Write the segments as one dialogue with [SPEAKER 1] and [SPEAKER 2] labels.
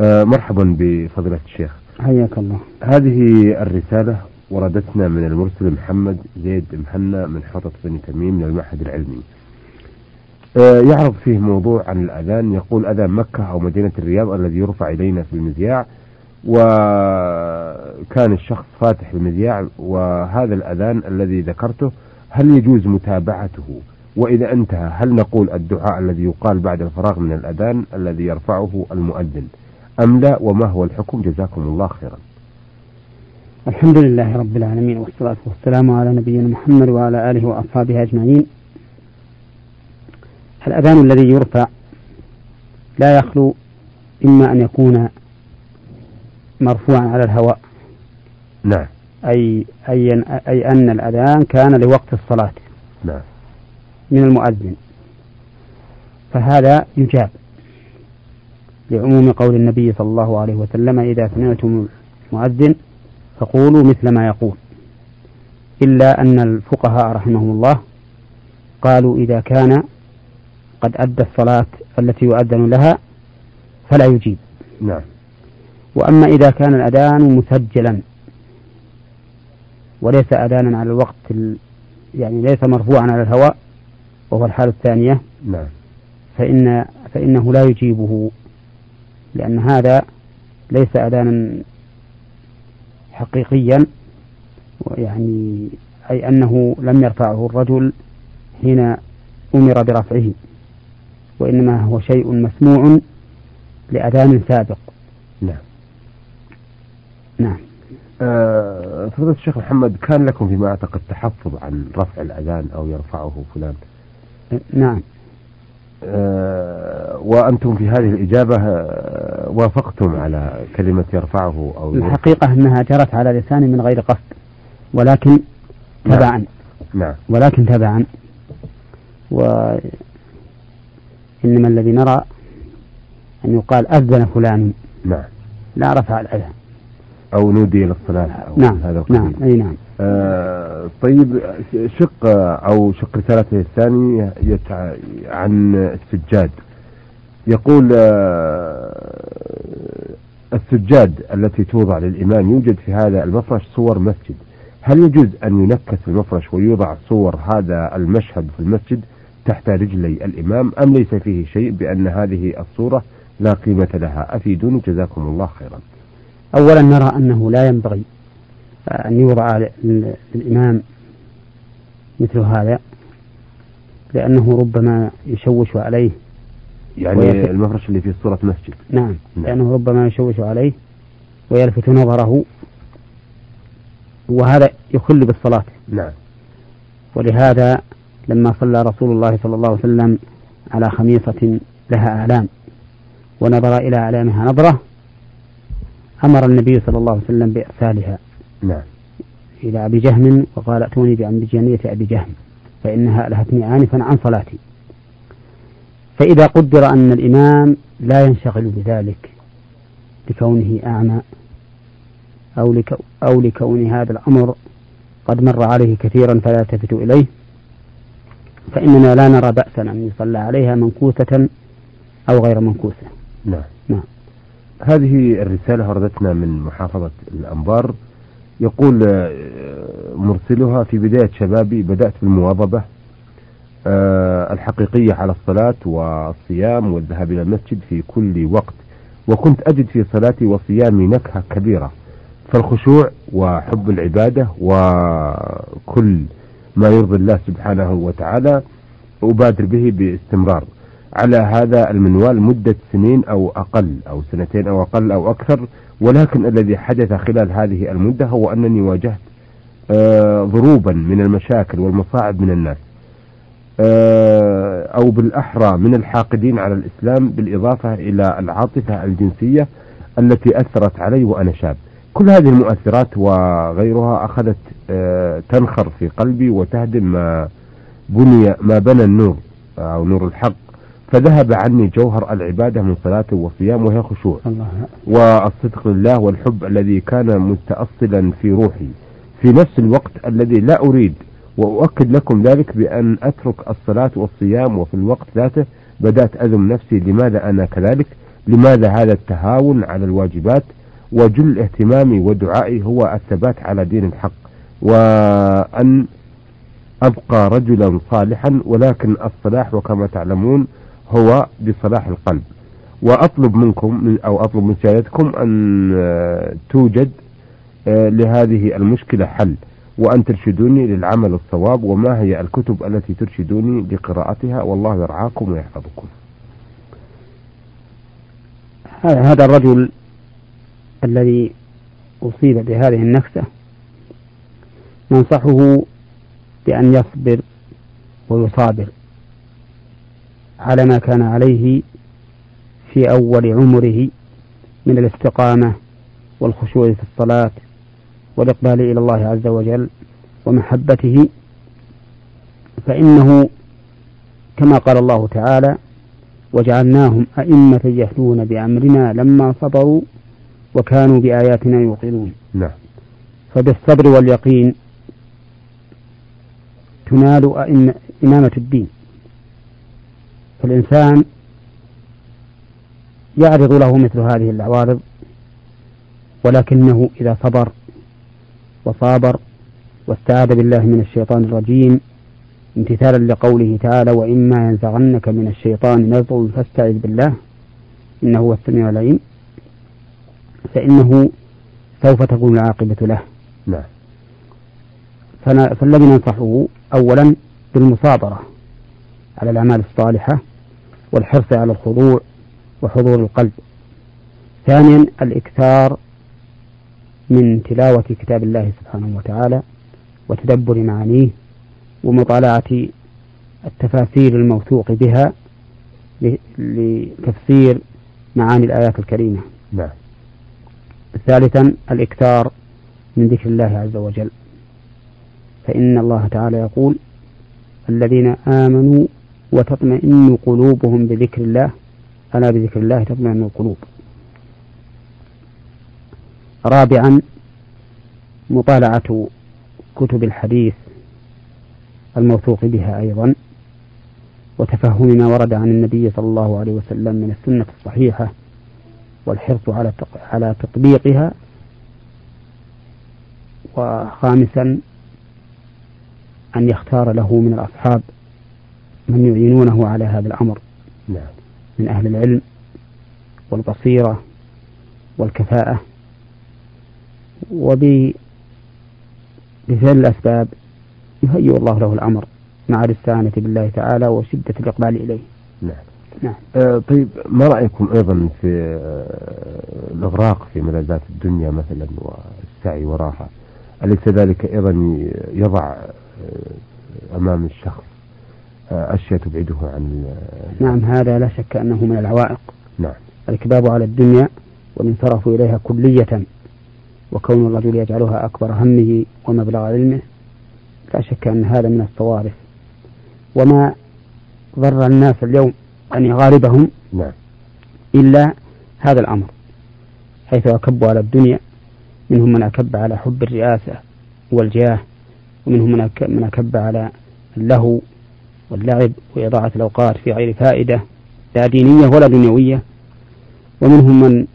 [SPEAKER 1] آه مرحبا بفضيلة الشيخ.
[SPEAKER 2] حياك الله.
[SPEAKER 1] هذه الرسالة وردتنا من المرسل محمد زيد محنى من حوطة بني تميم من المعهد العلمي. آه يعرض فيه موضوع عن الأذان يقول أذان مكة أو مدينة الرياض الذي يرفع إلينا في المذياع وكان الشخص فاتح المذياع وهذا الأذان الذي ذكرته هل يجوز متابعته؟ وإذا انتهى هل نقول الدعاء الذي يقال بعد الفراغ من الأذان الذي يرفعه المؤذن؟ أم لا وما هو الحكم؟ جزاكم الله خيرا.
[SPEAKER 2] الحمد لله رب العالمين والصلاة والسلام على نبينا محمد وعلى آله وأصحابه أجمعين. الأذان الذي يرفع لا يخلو إما أن يكون مرفوعا على الهواء.
[SPEAKER 1] نعم.
[SPEAKER 2] أي أي أي أن الأذان كان لوقت الصلاة.
[SPEAKER 1] نعم.
[SPEAKER 2] من المؤذن. فهذا يجاب. لعموم قول النبي صلى الله عليه وسلم إذا سمعتم المؤذن فقولوا مثل ما يقول. إلا أن الفقهاء رحمهم الله قالوا إذا كان قد أدى الصلاة التي يؤذن لها فلا يجيب.
[SPEAKER 1] نعم.
[SPEAKER 2] وأما إذا كان الأذان مسجلا وليس أذانا على الوقت يعني ليس مرفوعا على الهواء وهو الحالة الثانية
[SPEAKER 1] نعم.
[SPEAKER 2] فإن فإنه لا يجيبه. لأن هذا ليس أذانا حقيقيا يعني أي أنه لم يرفعه الرجل حين أمر برفعه وإنما هو شيء مسموع لأذان سابق.
[SPEAKER 1] نعم.
[SPEAKER 2] نعم.
[SPEAKER 1] آه، فضيلة الشيخ محمد كان لكم فيما أعتقد تحفظ عن رفع الأذان أو يرفعه فلان؟
[SPEAKER 2] نعم.
[SPEAKER 1] وأنتم في هذه الإجابة آه، وافقتم على كلمة يرفعه أو
[SPEAKER 2] الحقيقة أنها جرت على لساني من غير قصد ولكن
[SPEAKER 1] نعم.
[SPEAKER 2] تبعا.
[SPEAKER 1] نعم.
[SPEAKER 2] ولكن تبعا. وإنما الذي نرى أن يقال أذن فلان.
[SPEAKER 1] نعم.
[SPEAKER 2] لا رفع الأذان.
[SPEAKER 1] أو نودي أو
[SPEAKER 2] نعم
[SPEAKER 1] هذا القبيل.
[SPEAKER 2] نعم أي نعم.
[SPEAKER 1] آه طيب شق أو شق رسالته الثاني يتع... عن السجاد. يقول آه السجاد التي توضع للإمام يوجد في هذا المفرش صور مسجد. هل يجوز أن ينكس المفرش ويوضع صور هذا المشهد في المسجد تحت رجلي الإمام أم ليس فيه شيء بأن هذه الصورة لا قيمة لها؟ أفيدوني جزاكم الله خيرا.
[SPEAKER 2] أولا نرى أنه لا ينبغي أن يوضع للإمام مثل هذا لأنه ربما يشوش عليه
[SPEAKER 1] يعني
[SPEAKER 2] ويلفت-
[SPEAKER 1] المفرش اللي فيه صورة مسجد
[SPEAKER 2] نعم
[SPEAKER 1] نعم.
[SPEAKER 2] لأنه ربما يشوش عليه ويلفت نظره وهذا يخل بالصلاة.
[SPEAKER 1] نعم.
[SPEAKER 2] ولهذا لما صلى رسول الله صلى الله عليه وسلم على خميصة لها أعلام ونظر إلى أعلامها نظرة أمر النبي صلى الله عليه وسلم بإرسالها
[SPEAKER 1] نعم.
[SPEAKER 2] إلى أبي جهم وقال ائتوني بأنبجانية أبي جهم فإنها ألهتني آنفا عن صلاتي. فإذا قدر أن الإمام لا ينشغل بذلك لكونه أعمى أو, لك أو لكون هذا الأمر قد مر عليه كثيرا فلا يلتفت إليه فإننا لا نرى بأسا أن يصلى عليها منكوسة أو غير منكوسة.
[SPEAKER 1] نعم.
[SPEAKER 2] نعم.
[SPEAKER 1] هذه الرسالة وردتنا من محافظة الأنبار. يقول آه، مرسلها في بداية شبابي بدأت بالمواظبة آه، الحقيقية على الصلاة والصيام والذهاب إلى المسجد في كل وقت. وكنت أجد في صلاتي وصيامي نكهة كبيرة فالخشوع وحب العبادة وكل ما يرضي الله سبحانه وتعالى أبادر به باستمرار. على هذا المنوال مدة سنين أو أقل أو سنتين أو أقل أو أكثر. ولكن الذي حدث خلال هذه المدة هو أنني واجهت آه، ضروبا من المشاكل والمصاعب من الناس. آه، أو بالأحرى من الحاقدين على الإسلام بالإضافة إلى العاطفة الجنسية التي أثرت علي وأنا شاب. كل هذه المؤثرات وغيرها أخذت آه، تنخر في قلبي وتهدم ما بني ما بنى النور أو نور الحق. فذهب عني جوهر العبادة من صلاة وصيام وهي خشوع. والصدق لله والحب الذي كان متأصلا في روحي. في نفس الوقت الذي لا أريد وأؤكد لكم ذلك بأن أترك الصلاة والصيام وفي الوقت ذاته بدأت أذم نفسي لماذا أنا كذلك؟ لماذا هذا التهاون على الواجبات؟ وجل اهتمامي ودعائي هو الثبات على دين الحق. وأن أبقى رجلا صالحا ولكن الصلاح وكما تعلمون هو بصلاح القلب. وأطلب منكم من أو أطلب من سيادتكم أن آه، توجد آه، لهذه المشكلة حل وأن ترشدوني للعمل الصواب وما هي الكتب التي ترشدوني لقراءتها. والله يرعاكم ويحفظكم.
[SPEAKER 2] هذا الرجل الذي أصيب بهذه النكسة ننصحه بأن يصبر ويصابر. على ما كان عليه في أول عمره من الاستقامة والخشوع في الصلاة والإقبال إلى الله عز وجل ومحبته فإنه كما قال الله تعالى وجعلناهم أئمة يهدون بأمرنا لما صبروا وكانوا بآياتنا يوقنون.
[SPEAKER 1] نعم.
[SPEAKER 2] فبالصبر واليقين تنال إمامة الدين. فالإنسان يعرض له مثل هذه العوارض ولكنه إذا صبر وصابر واستعاذ بالله من الشيطان الرجيم امتثالا لقوله تعالى وإما ينزغنك من الشيطان نزغ فاستعذ بالله إنه هو السميع العليم فإنه سوف تكون العاقبة له.
[SPEAKER 1] نعم.
[SPEAKER 2] فالذي ننصحه أولا بالمصابرة على الأعمال الصالحة والحرص على الخضوع وحضور القلب. ثانيا الإكثار من تلاوة كتاب الله سبحانه وتعالى وتدبر معانيه ومطالعة التفاسير الموثوق بها لتفسير معاني الآيات الكريمة.
[SPEAKER 1] نعم.
[SPEAKER 2] ثالثا الإكثار من ذكر الله عز وجل. فإن الله تعالى يقول الذين آمنوا وتطمئن قلوبهم بذكر الله. ألا بذكر الله تطمئن القلوب. رابعا مطالعة كتب الحديث الموثوق بها أيضا. وتفهم ما ورد عن النبي صلى الله عليه وسلم من السنة الصحيحة والحرص على على تطبيقها. وخامسا أن يختار له من الأصحاب من يعينونه على هذا الأمر.
[SPEAKER 1] نعم.
[SPEAKER 2] من أهل العلم والبصيرة والكفاءة وبفعل الأسباب يهيئ الله له الأمر مع الاستعانة بالله تعالى وشدة الإقبال إليه.
[SPEAKER 1] نعم.
[SPEAKER 2] نعم.
[SPEAKER 1] آه طيب ما رأيكم أيضا في آه الإغراق في ملذات الدنيا مثلا والسعي وراها أليس ذلك أيضا يضع آه أمام الشخص؟ أشياء تبعده عن
[SPEAKER 2] نعم هذا لا شك أنه من العوائق.
[SPEAKER 1] نعم.
[SPEAKER 2] الإكباب على الدنيا والانصراف إليها كلية وكون الرجل يجعلها أكبر همه ومبلغ علمه لا شك أن هذا من الصوارف. وما ضر الناس اليوم يعني غالبهم
[SPEAKER 1] نعم.
[SPEAKER 2] إلا هذا الأمر حيث أكبوا على الدنيا منهم من أكب على حب الرئاسة والجاه ومنهم من أكب على اللهو واللعب وإضاعة الأوقات في غير فائدة لا دينية ولا دنيوية. ومنهم من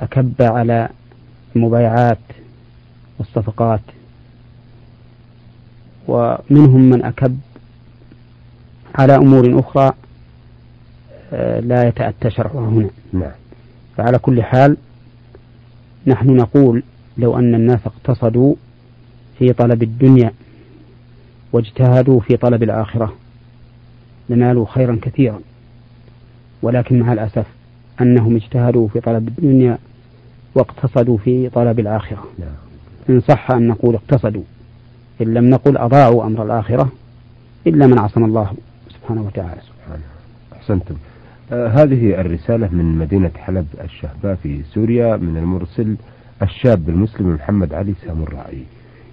[SPEAKER 2] أكب على المبايعات والصفقات. ومنهم من أكب على أمور أخرى آه، لا يتأتى شرعها هنا.
[SPEAKER 1] نعم.
[SPEAKER 2] فعلى كل حال نحن نقول لو أن الناس اقتصدوا في طلب الدنيا واجتهدوا في طلب الآخرة. لنالوا خيرا كثيرا. ولكن مع الأسف أنهم اجتهدوا في طلب الدنيا واقتصدوا في طلب الآخرة.
[SPEAKER 1] نعم.
[SPEAKER 2] إن صح أن نقول اقتصدوا. إن لم نقل أضاعوا أمر الآخرة إلا من عصم الله سبحانه وتعالى.
[SPEAKER 1] سبحانه. أحسنتم. آه هذه الرسالة من مدينة حلب الشهباء في سوريا من المرسل الشاب المسلم محمد علي سامراعي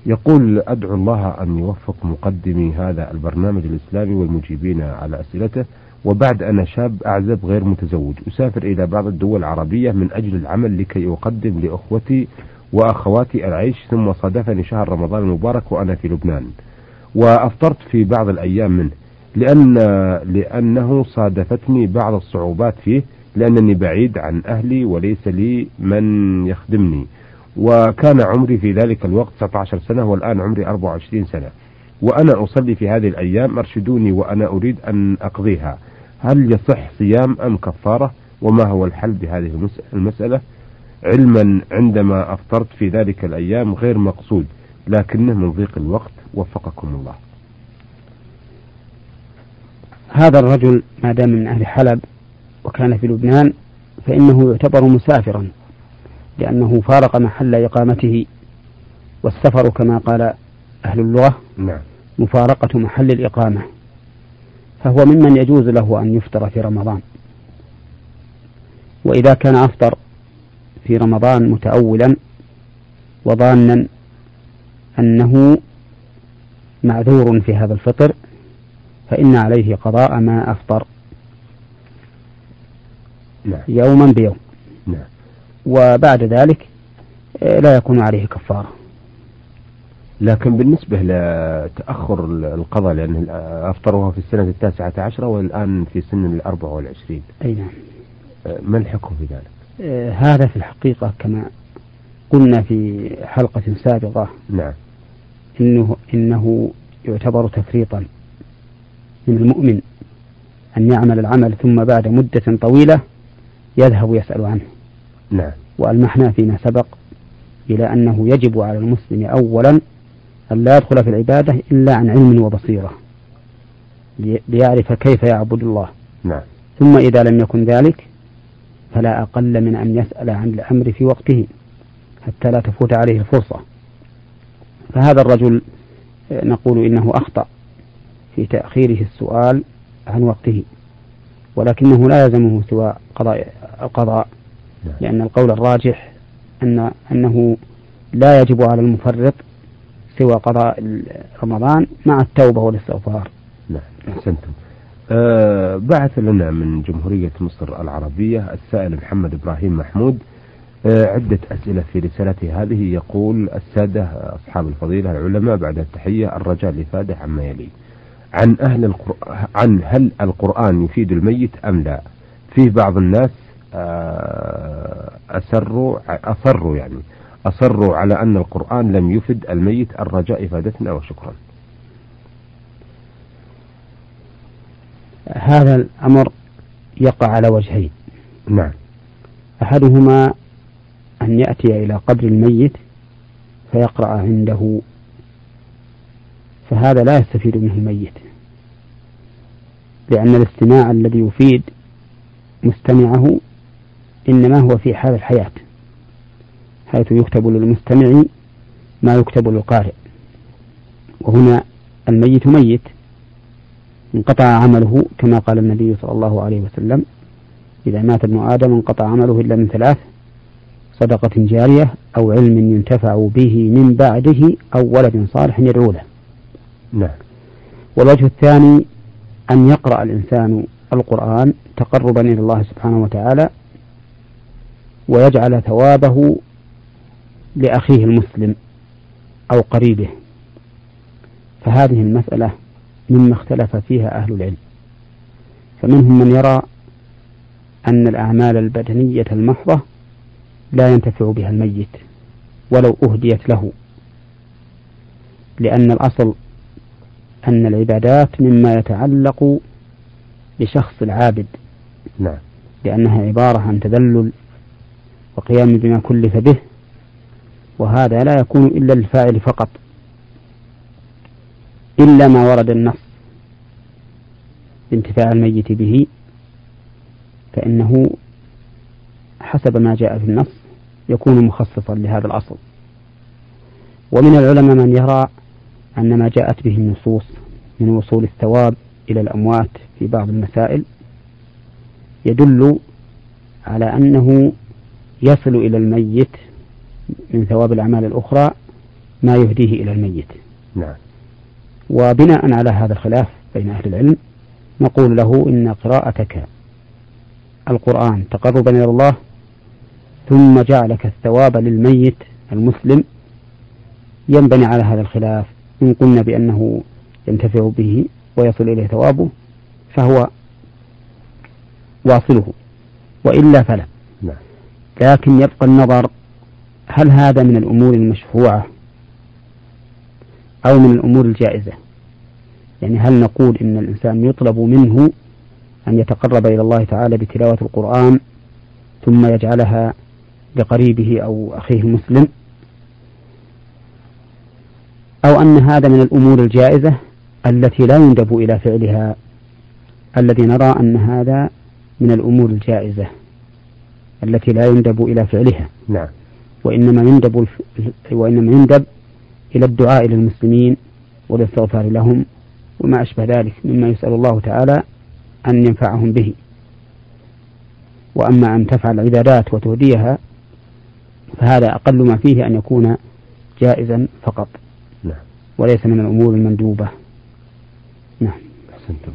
[SPEAKER 1] يقول أدعو الله أن يوفق مقدمي هذا البرنامج الإسلامي والمجيبين على أسئلته وبعد أنا شاب أعزب غير متزوج. أسافر إلى بعض الدول العربية من أجل العمل لكي أقدم لأخوتي وأخواتي العيش ثم صادفني شهر رمضان المبارك وأنا في لبنان. وأفطرت في بعض الأيام منه لأن لأنه صادفتني بعض الصعوبات فيه لأنني بعيد عن أهلي وليس لي من يخدمني. وكان عمري في ذلك الوقت 19 سنة والآن عمري 24 سنة. وأنا أصلي في هذه الأيام أرشدوني وأنا أريد أن أقضيها. هل يصح صيام أم كفارة؟ وما هو الحل بهذه المسألة؟ علما عندما أفطرت في ذلك الأيام غير مقصود لكنه من ضيق الوقت. وفقكم الله.
[SPEAKER 2] هذا الرجل ما دام من أهل حلب وكان في لبنان فإنه يعتبر مسافرا. لأنه فارق محل إقامته والسفر كما قال أهل اللغة
[SPEAKER 1] نعم.
[SPEAKER 2] مفارقة محل الإقامة فهو ممن يجوز له أن يفطر في رمضان وإذا كان أفطر في رمضان متأولا وظانا أنه معذور في هذا الفطر فإن عليه قضاء ما أفطر
[SPEAKER 1] نعم.
[SPEAKER 2] يوما بيوم. وبعد ذلك آه، لا يكون عليه كفارة.
[SPEAKER 1] لكن بالنسبة لتأخر القضاء لأن أفطرها في السنة التاسعة عشرة والآن في سن الأربعة والعشرين.
[SPEAKER 2] أي نعم.
[SPEAKER 1] آه، ما الحكم في ذلك؟
[SPEAKER 2] آه، هذا في الحقيقة كما قلنا في حلقة سابقة.
[SPEAKER 1] نعم.
[SPEAKER 2] إنه إنه يعتبر تفريطا من المؤمن أن يعمل العمل ثم بعد مدة طويلة يذهب يسأل عنه.
[SPEAKER 1] نعم.
[SPEAKER 2] وألمحنا فيما سبق إلى أنه يجب على المسلم أولا أن لا يدخل في العبادة إلا عن علم وبصيرة ليعرف كيف يعبد الله.
[SPEAKER 1] نعم.
[SPEAKER 2] ثم إذا لم يكن ذلك فلا أقل من أن يسأل عن الأمر في وقته حتى لا تفوت عليه الفرصة. فهذا الرجل نقول إنه أخطأ في تأخيره السؤال عن وقته ولكنه لا يلزمه سوى قضاء القضاء. لأن القول الراجح أن أنه لا يجب على المفرط سوى قضاء رمضان مع التوبة والاستغفار.
[SPEAKER 1] نعم أحسنتم. أه بعث لنا من جمهورية مصر العربية السائل محمد إبراهيم محمود. أه عدة أسئلة في رسالته هذه. يقول السادة أصحاب الفضيلة العلماء بعد التحية الرجاء الإفادة عما يلي عن أهل القرآن عن هل القرآن يفيد الميت أم لا؟ فيه بعض الناس أسروا أصروا يعني أصروا على أن القرآن لم يفد الميت الرجاء إفادتنا وشكرا.
[SPEAKER 2] هذا الأمر يقع على وجهين.
[SPEAKER 1] نعم.
[SPEAKER 2] أحدهما أن يأتي إلى قبر الميت فيقرأ عنده فهذا لا يستفيد منه الميت لأن الاستماع الذي يفيد مستمعه إنما هو في حال الحياة حيث يكتب للمستمع ما يكتب للقارئ. وهنا الميت ميت انقطع عمله كما قال النبي صلى الله عليه وسلم إذا مات ابن آدم انقطع عمله إلا من ثلاث صدقة جارية أو علم ينتفع به من بعده أو ولد صالح يدعو له.
[SPEAKER 1] نعم.
[SPEAKER 2] والوجه الثاني أن يقرأ الإنسان القرآن تقربا إلى الله سبحانه وتعالى ويجعل ثوابه لأخيه المسلم أو قريبه. فهذه المسألة مما اختلف فيها أهل العلم. فمنهم من يرى أن الأعمال البدنية المحضة لا ينتفع بها الميت ولو أهديت له لأن الأصل أن العبادات مما يتعلق بشخص العابد
[SPEAKER 1] نعم.
[SPEAKER 2] لأنها عبارة عن تذلل وقيام بما كلف به وهذا لا يكون إلا للفاعل فقط إلا ما ورد النص بانتفاع الميت به فإنه حسب ما جاء في النص يكون مخصصا لهذا الأصل. ومن العلماء من يرى أن ما جاءت به النصوص من وصول الثواب إلى الأموات في بعض المسائل يدل على أنه يصل إلى الميت من ثواب الأعمال الأخرى ما يهديه إلى الميت.
[SPEAKER 1] نعم.
[SPEAKER 2] وبناء على هذا الخلاف بين أهل العلم نقول له إن قراءتك القرآن تقربا إلى الله ثم جعلك الثواب للميت المسلم. ينبني على هذا الخلاف إن قلنا بأنه ينتفع به ويصل إليه ثوابه فهو واصله وإلا فلا.
[SPEAKER 1] نعم.
[SPEAKER 2] لكن يبقى النظر هل هذا من الأمور المشفوعة أو من الأمور الجائزة؟ يعني هل نقول إن الإنسان يطلب منه أن يتقرب إلى الله تعالى بتلاوة القرآن ثم يجعلها لقريبه أو أخيه المسلم أو أن هذا من الأمور الجائزة التي لا يندب إلى فعلها الذي نرى أن هذا من الأمور الجائزة؟ التي لا يندب إلى فعلها.
[SPEAKER 1] نعم.
[SPEAKER 2] وإنما يندب وإنما يندب إلى الدعاء للمسلمين والاستغفار لهم وما أشبه ذلك مما يسأل الله تعالى أن ينفعهم به. وأما أن تفعل العبادات وتهديها فهذا أقل ما فيه أن يكون جائزا فقط.
[SPEAKER 1] نعم.
[SPEAKER 2] وليس من الأمور المندوبة. نعم.
[SPEAKER 1] أحسنتم.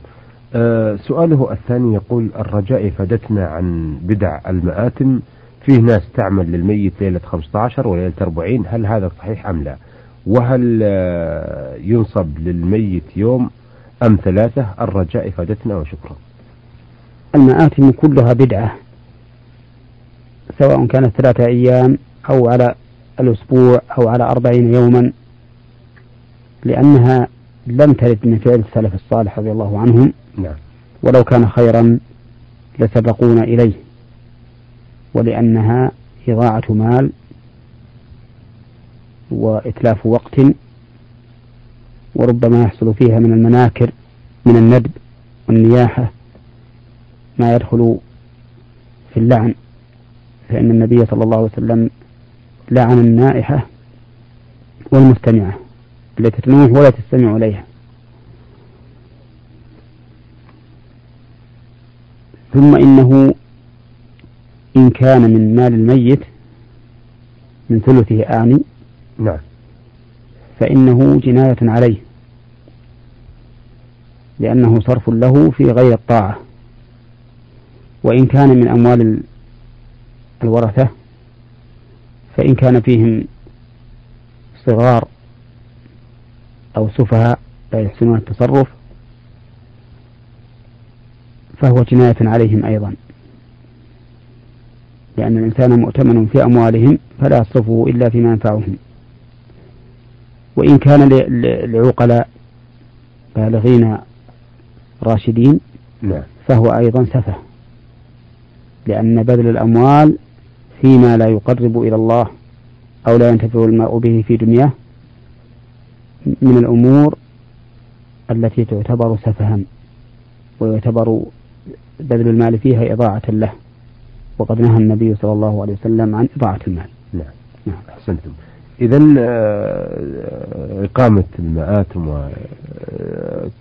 [SPEAKER 1] سؤاله الثاني يقول الرجاء فادتنا عن بدع المآتم. فيه ناس تعمل للميت ليلة 15 وليلة 40 هل هذا صحيح أم لا؟ وهل آه، ينصب للميت يوم أم ثلاثة؟ الرجاء فادتنا وشكرا.
[SPEAKER 2] المآتم كلها بدعة سواء كانت ثلاثة أيام أو على الأسبوع أو على أربعين يوما لأنها لم ترد من فعل السلف الصالح رضي الله عنهم.
[SPEAKER 1] نعم.
[SPEAKER 2] ولو كان خيرا لسبقونا إليه. ولأنها إضاعة مال وإتلاف وقت وربما يحصل فيها من المناكر من الندب والنياحة ما يدخل في اللعن. فإن النبي صلى الله عليه وسلم لعن النائحة والمستمعة. التي تنوح ولا تستمع إليها. ثم إنه إن كان من مال الميت من ثلثه آني
[SPEAKER 1] نعم.
[SPEAKER 2] فإنه جناية عليه لأنه صرف له في غير الطاعة. وإن كان من أموال الورثة فإن كان فيهم صغار أو سفهاء لا يحسنون التصرف فهو جناية عليهم أيضا. لأن الإنسان مؤتمن في أموالهم فلا يصرفه إلا فيما ينفعهم. وإن كان لعقلاء بالغين راشدين
[SPEAKER 1] نعم.
[SPEAKER 2] فهو أيضا سفه. لأن بذل الأموال فيما لا يقرب إلى الله أو لا ينتفع الماء به في دنياه من الأمور التي تعتبر سفها ويعتبر بذل المال فيها إضاعة له وقد نهى النبي صلى الله عليه وسلم عن إضاعة المال.
[SPEAKER 1] نعم. نعم. أحسنتم. إذا آه، إقامة المآتم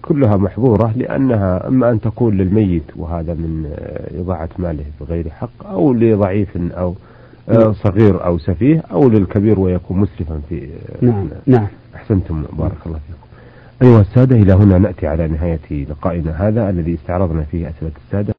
[SPEAKER 1] كلها محظورة لأنها إما أن تكون للميت وهذا من آه، إضاعة ماله بغير حق أو لضعيف أو آه،. صغير أو سفيه أو للكبير ويكون مسرفا في
[SPEAKER 2] نعم نعم.
[SPEAKER 1] أحسنتم بارك الله فيكم. أيها السادة إلى هنا نأتي على نهاية لقائنا هذا الذي استعرضنا فيه أسئلة السادة.